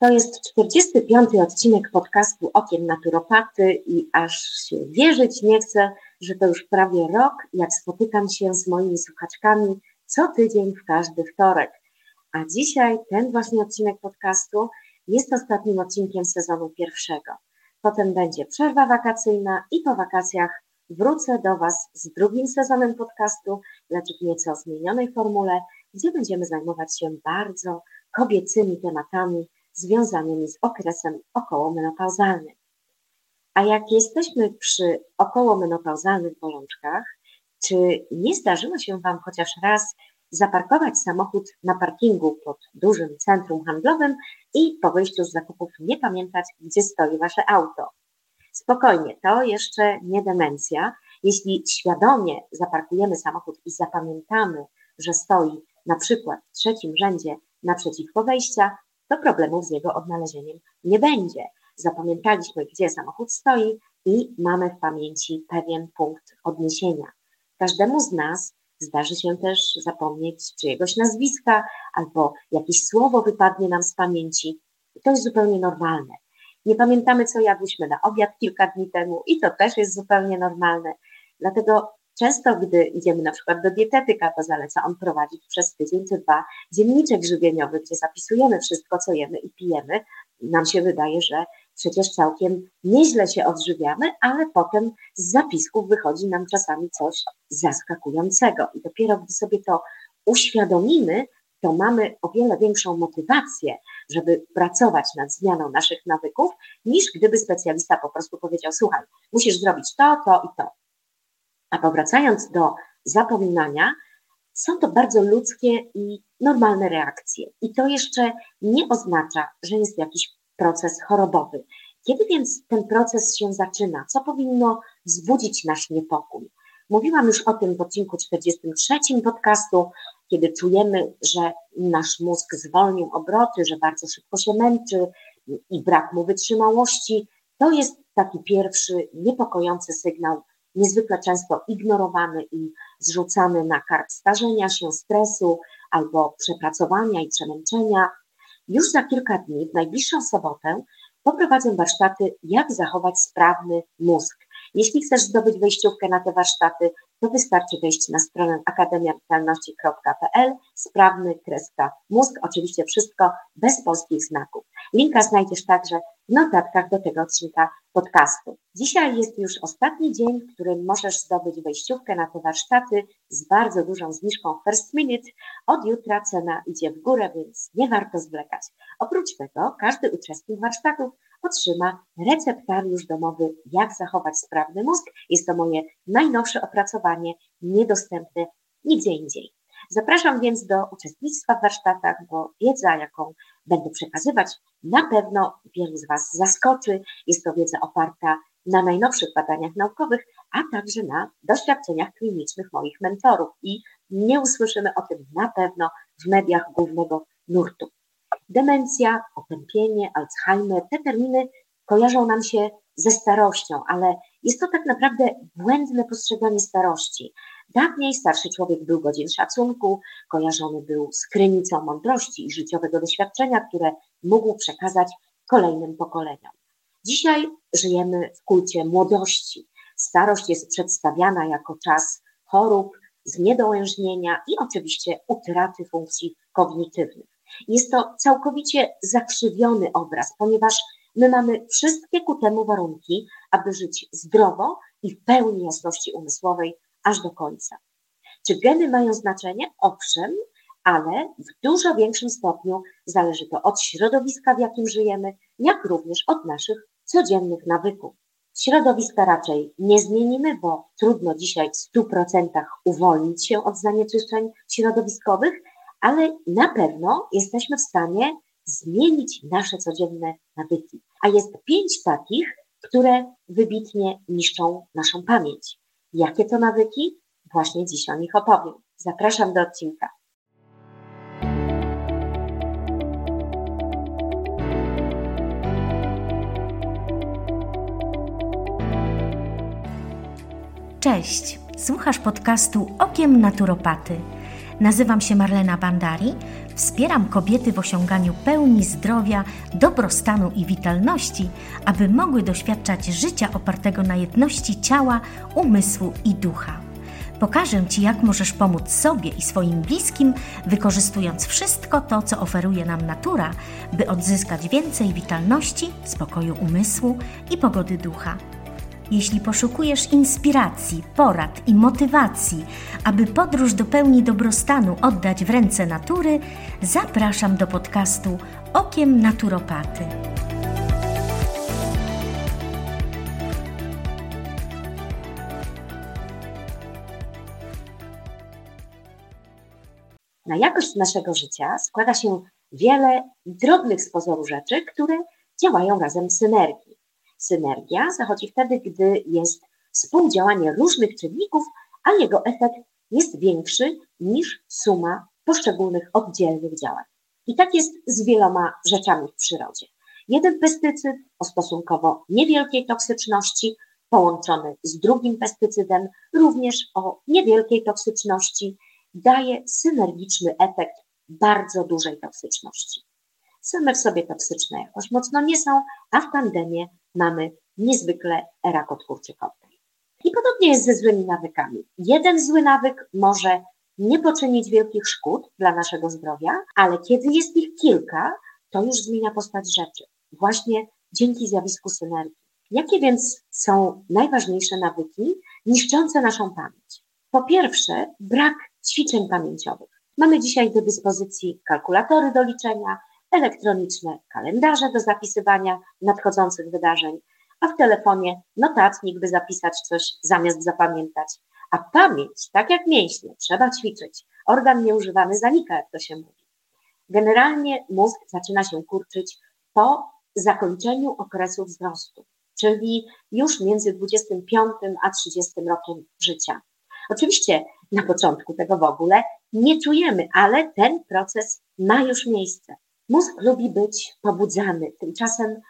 To jest 45. odcinek podcastu Okiem Naturopaty i aż się wierzyć nie chcę, że to już prawie rok, jak spotykam się z moimi słuchaczkami co tydzień w każdy wtorek. A dzisiaj ten właśnie odcinek podcastu jest ostatnim odcinkiem sezonu pierwszego. Potem będzie przerwa wakacyjna i po wakacjach wrócę do Was z drugim sezonem podcastu, lecz w nieco zmienionej formule, gdzie będziemy zajmować się bardzo kobiecymi tematami związanymi z okresem okołomenopauzalnym. A jak jesteśmy przy okołomenopauzalnych bolączkach, czy nie zdarzyło się Wam chociaż raz zaparkować samochód na parkingu pod dużym centrum handlowym i po wyjściu z zakupów nie pamiętać, gdzie stoi Wasze auto? Spokojnie, to jeszcze nie demencja. Jeśli świadomie zaparkujemy samochód i zapamiętamy, że stoi na przykład w trzecim rzędzie naprzeciwko wejścia, to problemów z jego odnalezieniem nie będzie. Zapamiętaliśmy, gdzie samochód stoi i mamy w pamięci pewien punkt odniesienia. Każdemu z nas zdarzy się też zapomnieć czyjegoś nazwiska albo jakieś słowo wypadnie nam z pamięci. To jest zupełnie normalne. Nie pamiętamy, co jadłyśmy na obiad kilka dni temu i to też jest zupełnie normalne. Dlatego Często, gdy idziemy na przykład do dietetyka, to zaleca on prowadzić przez tydzień czy dwa dzienniczek żywieniowy, gdzie zapisujemy wszystko, co jemy i pijemy. Nam się wydaje, że przecież całkiem nieźle się odżywiamy, ale potem z zapisków wychodzi nam czasami coś zaskakującego. I dopiero gdy sobie to uświadomimy, to mamy o wiele większą motywację, żeby pracować nad zmianą naszych nawyków, niż gdyby specjalista po prostu powiedział: Słuchaj, musisz zrobić to, to i to. A powracając do zapominania, są to bardzo ludzkie i normalne reakcje. I to jeszcze nie oznacza, że jest jakiś proces chorobowy. Kiedy więc ten proces się zaczyna? Co powinno wzbudzić nasz niepokój? Mówiłam już o tym w odcinku 43 podcastu, kiedy czujemy, że nasz mózg zwolnił obroty, że bardzo szybko się męczy i brak mu wytrzymałości. To jest taki pierwszy niepokojący sygnał niezwykle często ignorowany i zrzucany na kark starzenia się, stresu albo przepracowania i przemęczenia. Już za kilka dni, w najbliższą sobotę, poprowadzę warsztaty, jak zachować sprawny mózg. Jeśli chcesz zdobyć wejściówkę na te warsztaty, to wystarczy wejść na stronę akademiawitalności.pl, sprawny kreska mózg, oczywiście wszystko bez polskich znaków. Linka znajdziesz także w notatkach do tego odcinka podcastu. Dzisiaj jest już ostatni dzień, w którym możesz zdobyć wejściówkę na te warsztaty z bardzo dużą zniżką First Minute. Od jutra cena idzie w górę, więc nie warto zwlekać. Oprócz tego każdy uczestnik warsztatów otrzyma receptariusz domowy, jak zachować sprawny mózg. Jest to moje najnowsze opracowanie, niedostępne nigdzie indziej. Zapraszam więc do uczestnictwa w warsztatach, bo wiedza, jaką będę przekazywać, na pewno wielu z Was zaskoczy. Jest to wiedza oparta na najnowszych badaniach naukowych, a także na doświadczeniach klinicznych moich mentorów i nie usłyszymy o tym na pewno w mediach głównego nurtu. Demencja, otępienie, Alzheimer, te terminy kojarzą nam się ze starością, ale jest to tak naprawdę błędne postrzeganie starości. Dawniej starszy człowiek był godzien szacunku, kojarzony był z krynicą mądrości i życiowego doświadczenia, które mógł przekazać kolejnym pokoleniom. Dzisiaj żyjemy w kulcie młodości. Starość jest przedstawiana jako czas chorób, zniedołężnienia i oczywiście utraty funkcji kognitywnych. Jest to całkowicie zakrzywiony obraz, ponieważ my mamy wszystkie ku temu warunki, aby żyć zdrowo i w pełni jasności umysłowej aż do końca. Czy geny mają znaczenie? Owszem, ale w dużo większym stopniu zależy to od środowiska, w jakim żyjemy, jak również od naszych codziennych nawyków. Środowiska raczej nie zmienimy, bo trudno dzisiaj w 100% uwolnić się od zanieczyszczeń środowiskowych, ale na pewno jesteśmy w stanie zmienić nasze codzienne nawyki. A jest pięć takich, które wybitnie niszczą naszą pamięć. Jakie to nawyki? Właśnie dziś o nich opowiem. Zapraszam do odcinka. Cześć, słuchasz podcastu Okiem Naturopaty Nazywam się Marlena Bandari, wspieram kobiety w osiąganiu pełni zdrowia, dobrostanu i witalności, aby mogły doświadczać życia opartego na jedności ciała, umysłu i ducha. Pokażę Ci, jak możesz pomóc sobie i swoim bliskim, wykorzystując wszystko to, co oferuje nam natura, by odzyskać więcej witalności, spokoju umysłu i pogody ducha. Jeśli poszukujesz inspiracji, porad i motywacji, aby podróż do pełni dobrostanu oddać w ręce natury, zapraszam do podcastu Okiem Naturopaty. Na jakość naszego życia składa się wiele drobnych z pozoru rzeczy, które działają razem w synergii. Synergia zachodzi wtedy, gdy jest współdziałanie różnych czynników, a jego efekt jest większy niż suma poszczególnych oddzielnych działań. I tak jest z wieloma rzeczami w przyrodzie. Jeden pestycyd o stosunkowo niewielkiej toksyczności, połączony z drugim pestycydem, również o niewielkiej toksyczności, daje synergiczny efekt bardzo dużej toksyczności. Same w sobie toksyczne jakoś mocno nie są, a w tandemie mamy niezwykle rakotwórczy koktajl. I podobnie jest ze złymi nawykami. Jeden zły nawyk może nie poczynić wielkich szkód dla naszego zdrowia, ale kiedy jest ich kilka, to już zmienia postać rzeczy. Właśnie dzięki zjawisku synergii. Jakie więc są najważniejsze nawyki niszczące naszą pamięć? Po pierwsze, brak ćwiczeń pamięciowych. Mamy dzisiaj do dyspozycji kalkulatory do liczenia, elektroniczne kalendarze do zapisywania nadchodzących wydarzeń, a w telefonie notatnik, by zapisać coś zamiast zapamiętać. A pamięć, tak jak mięśnie, trzeba ćwiczyć. Organ nieużywany zanika, jak to się mówi. Generalnie mózg zaczyna się kurczyć po zakończeniu okresu wzrostu, czyli już między 25 a 30 rokiem życia. Oczywiście na początku tego w ogóle nie czujemy, ale ten proces ma już miejsce. Mózg lubi być pobudzany, tymczasem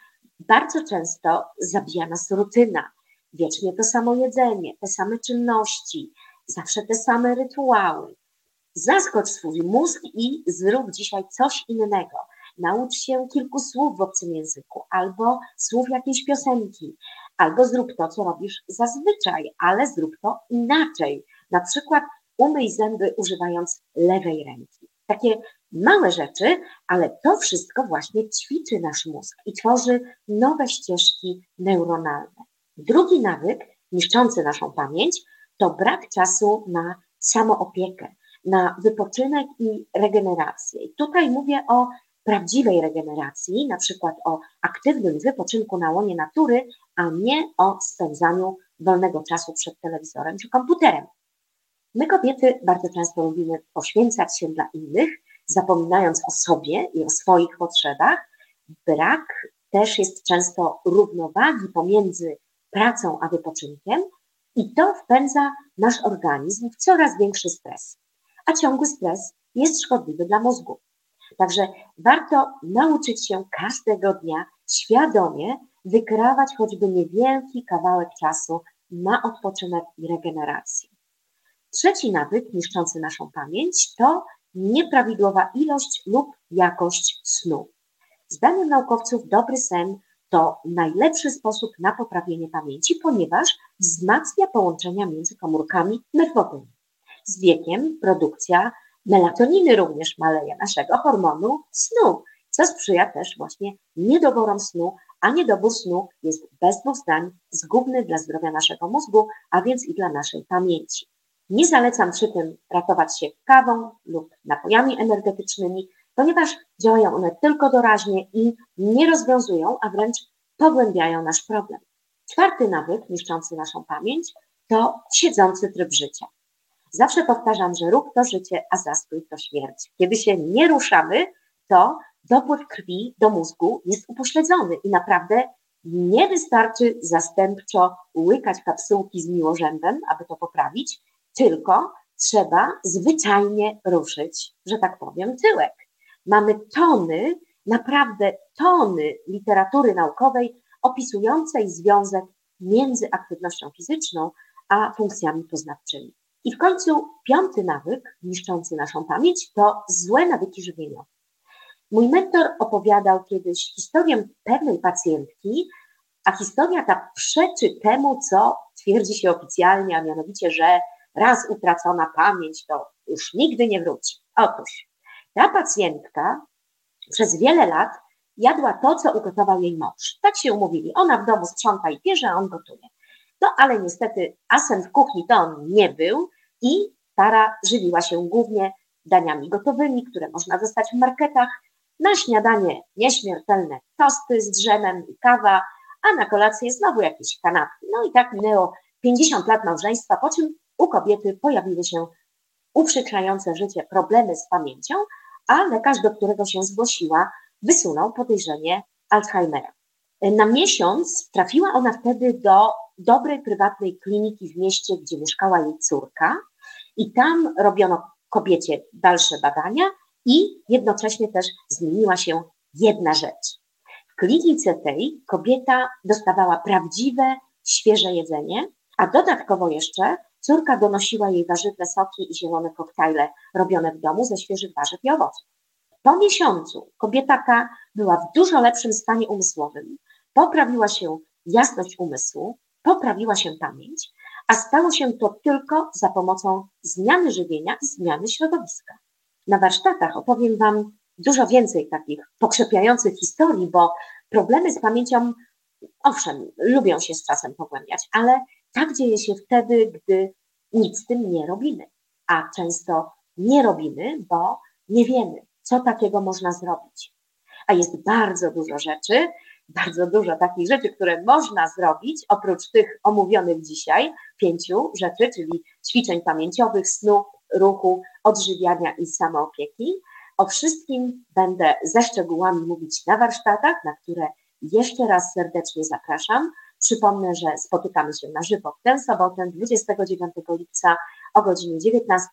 bardzo często zabija nas rutyna. Wiecznie to samo jedzenie, te same czynności, zawsze te same rytuały. Zaskocz swój mózg i zrób dzisiaj coś innego. Naucz się kilku słów w obcym języku, albo słów jakiejś piosenki, albo zrób to, co robisz zazwyczaj, ale zrób to inaczej. Na przykład umyj zęby używając lewej ręki. Takie małe rzeczy, ale to wszystko właśnie ćwiczy nasz mózg i tworzy nowe ścieżki neuronalne. Drugi nawyk niszczący naszą pamięć to brak czasu na samoopiekę, na wypoczynek i regenerację. I tutaj mówię o prawdziwej regeneracji, na przykład o aktywnym wypoczynku na łonie natury, a nie o spędzaniu wolnego czasu przed telewizorem czy komputerem. My kobiety bardzo często lubimy poświęcać się dla innych, zapominając o sobie i o swoich potrzebach. Brak też jest często równowagi pomiędzy pracą a wypoczynkiem i to wpędza nasz organizm w coraz większy stres. A ciągły stres jest szkodliwy dla mózgu. Także warto nauczyć się każdego dnia świadomie wykrawać choćby niewielki kawałek czasu na odpoczynek i regenerację. Trzeci nawyk niszczący naszą pamięć to nieprawidłowa ilość lub jakość snu. Zdaniem naukowców dobry sen to najlepszy sposób na poprawienie pamięci, ponieważ wzmacnia połączenia między komórkami nerwowymi. Z wiekiem produkcja melatoniny również maleje, naszego hormonu snu, co sprzyja też właśnie niedoborom snu, a niedobór snu jest bez dwóch zdań zgubny dla zdrowia naszego mózgu, a więc i dla naszej pamięci. Nie zalecam przy tym ratować się kawą lub napojami energetycznymi, ponieważ działają one tylko doraźnie i nie rozwiązują, a wręcz pogłębiają nasz problem. Czwarty nawyk niszczący naszą pamięć to siedzący tryb życia. Zawsze powtarzam, że ruch to życie, a zastój to śmierć. Kiedy się nie ruszamy, to dopływ krwi do mózgu jest upośledzony i naprawdę nie wystarczy zastępczo łykać kapsułki z miłożębem, aby to poprawić, tylko trzeba zwyczajnie ruszyć, że tak powiem, tyłek. Mamy tony, naprawdę tony literatury naukowej opisującej związek między aktywnością fizyczną a funkcjami poznawczymi. I w końcu piąty nawyk niszczący naszą pamięć to złe nawyki żywieniowe. Mój mentor opowiadał kiedyś historię pewnej pacjentki, a historia ta przeczy temu, co twierdzi się oficjalnie, a mianowicie, że raz utracona pamięć to już nigdy nie wróci. Otóż ta pacjentka przez wiele lat jadła to, co ugotował jej mąż. Tak się umówili. Ona w domu sprząta i pierze, a on gotuje. No ale niestety asem w kuchni to on nie był i para żywiła się głównie daniami gotowymi, które można dostać w marketach. Na śniadanie nieśmiertelne tosty z drzemem i kawa, a na kolację znowu jakieś kanapki. No i tak minęło 50 lat małżeństwa, po czym u kobiety pojawiły się uprzykrzające życie problemy z pamięcią, a lekarz, do którego się zgłosiła, wysunął podejrzenie Alzheimera. Na miesiąc trafiła ona wtedy do dobrej prywatnej kliniki w mieście, gdzie mieszkała jej córka, i tam robiono kobiecie dalsze badania i jednocześnie też zmieniła się jedna rzecz. W klinice tej kobieta dostawała prawdziwe, świeże jedzenie, a dodatkowo jeszcze córka donosiła jej warzywne soki i zielone koktajle robione w domu ze świeżych warzyw i owoców. Po miesiącu kobieta ta była w dużo lepszym stanie umysłowym, poprawiła się jasność umysłu, poprawiła się pamięć, a stało się to tylko za pomocą zmiany żywienia i zmiany środowiska. Na warsztatach opowiem Wam dużo więcej takich pokrzepiających historii, bo problemy z pamięcią, owszem, lubią się z czasem pogłębiać, ale tak dzieje się wtedy, gdy nic z tym nie robimy. A często nie robimy, bo nie wiemy, co takiego można zrobić. A jest bardzo dużo rzeczy, bardzo dużo takich rzeczy, które można zrobić, oprócz tych omówionych dzisiaj, pięciu rzeczy, czyli ćwiczeń pamięciowych, snu, ruchu, odżywiania i samoopieki. O wszystkim będę ze szczegółami mówić na warsztatach, na które jeszcze raz serdecznie zapraszam. Przypomnę, że spotykamy się na żywo w tę sobotę 29 lipca o godzinie 19,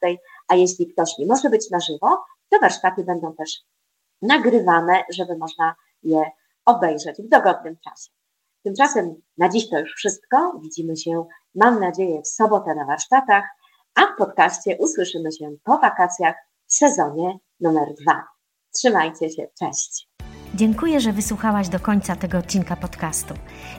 a jeśli ktoś nie może być na żywo, te warsztaty będą też nagrywane, żeby można je obejrzeć w dogodnym czasie. Tymczasem na dziś to już wszystko. Widzimy się, mam nadzieję, w sobotę na warsztatach, a w podcaście usłyszymy się po wakacjach w sezonie numer dwa. Trzymajcie się, cześć. Dziękuję, że wysłuchałaś do końca tego odcinka podcastu.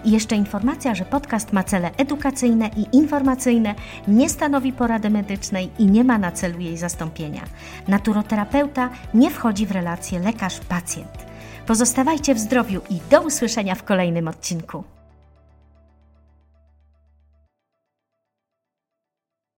I jeszcze informacja, że podcast ma cele edukacyjne i informacyjne, nie stanowi porady medycznej i nie ma na celu jej zastąpienia. Naturoterapeuta nie wchodzi w relację lekarz-pacjent. Pozostawajcie w zdrowiu i do usłyszenia w kolejnym odcinku.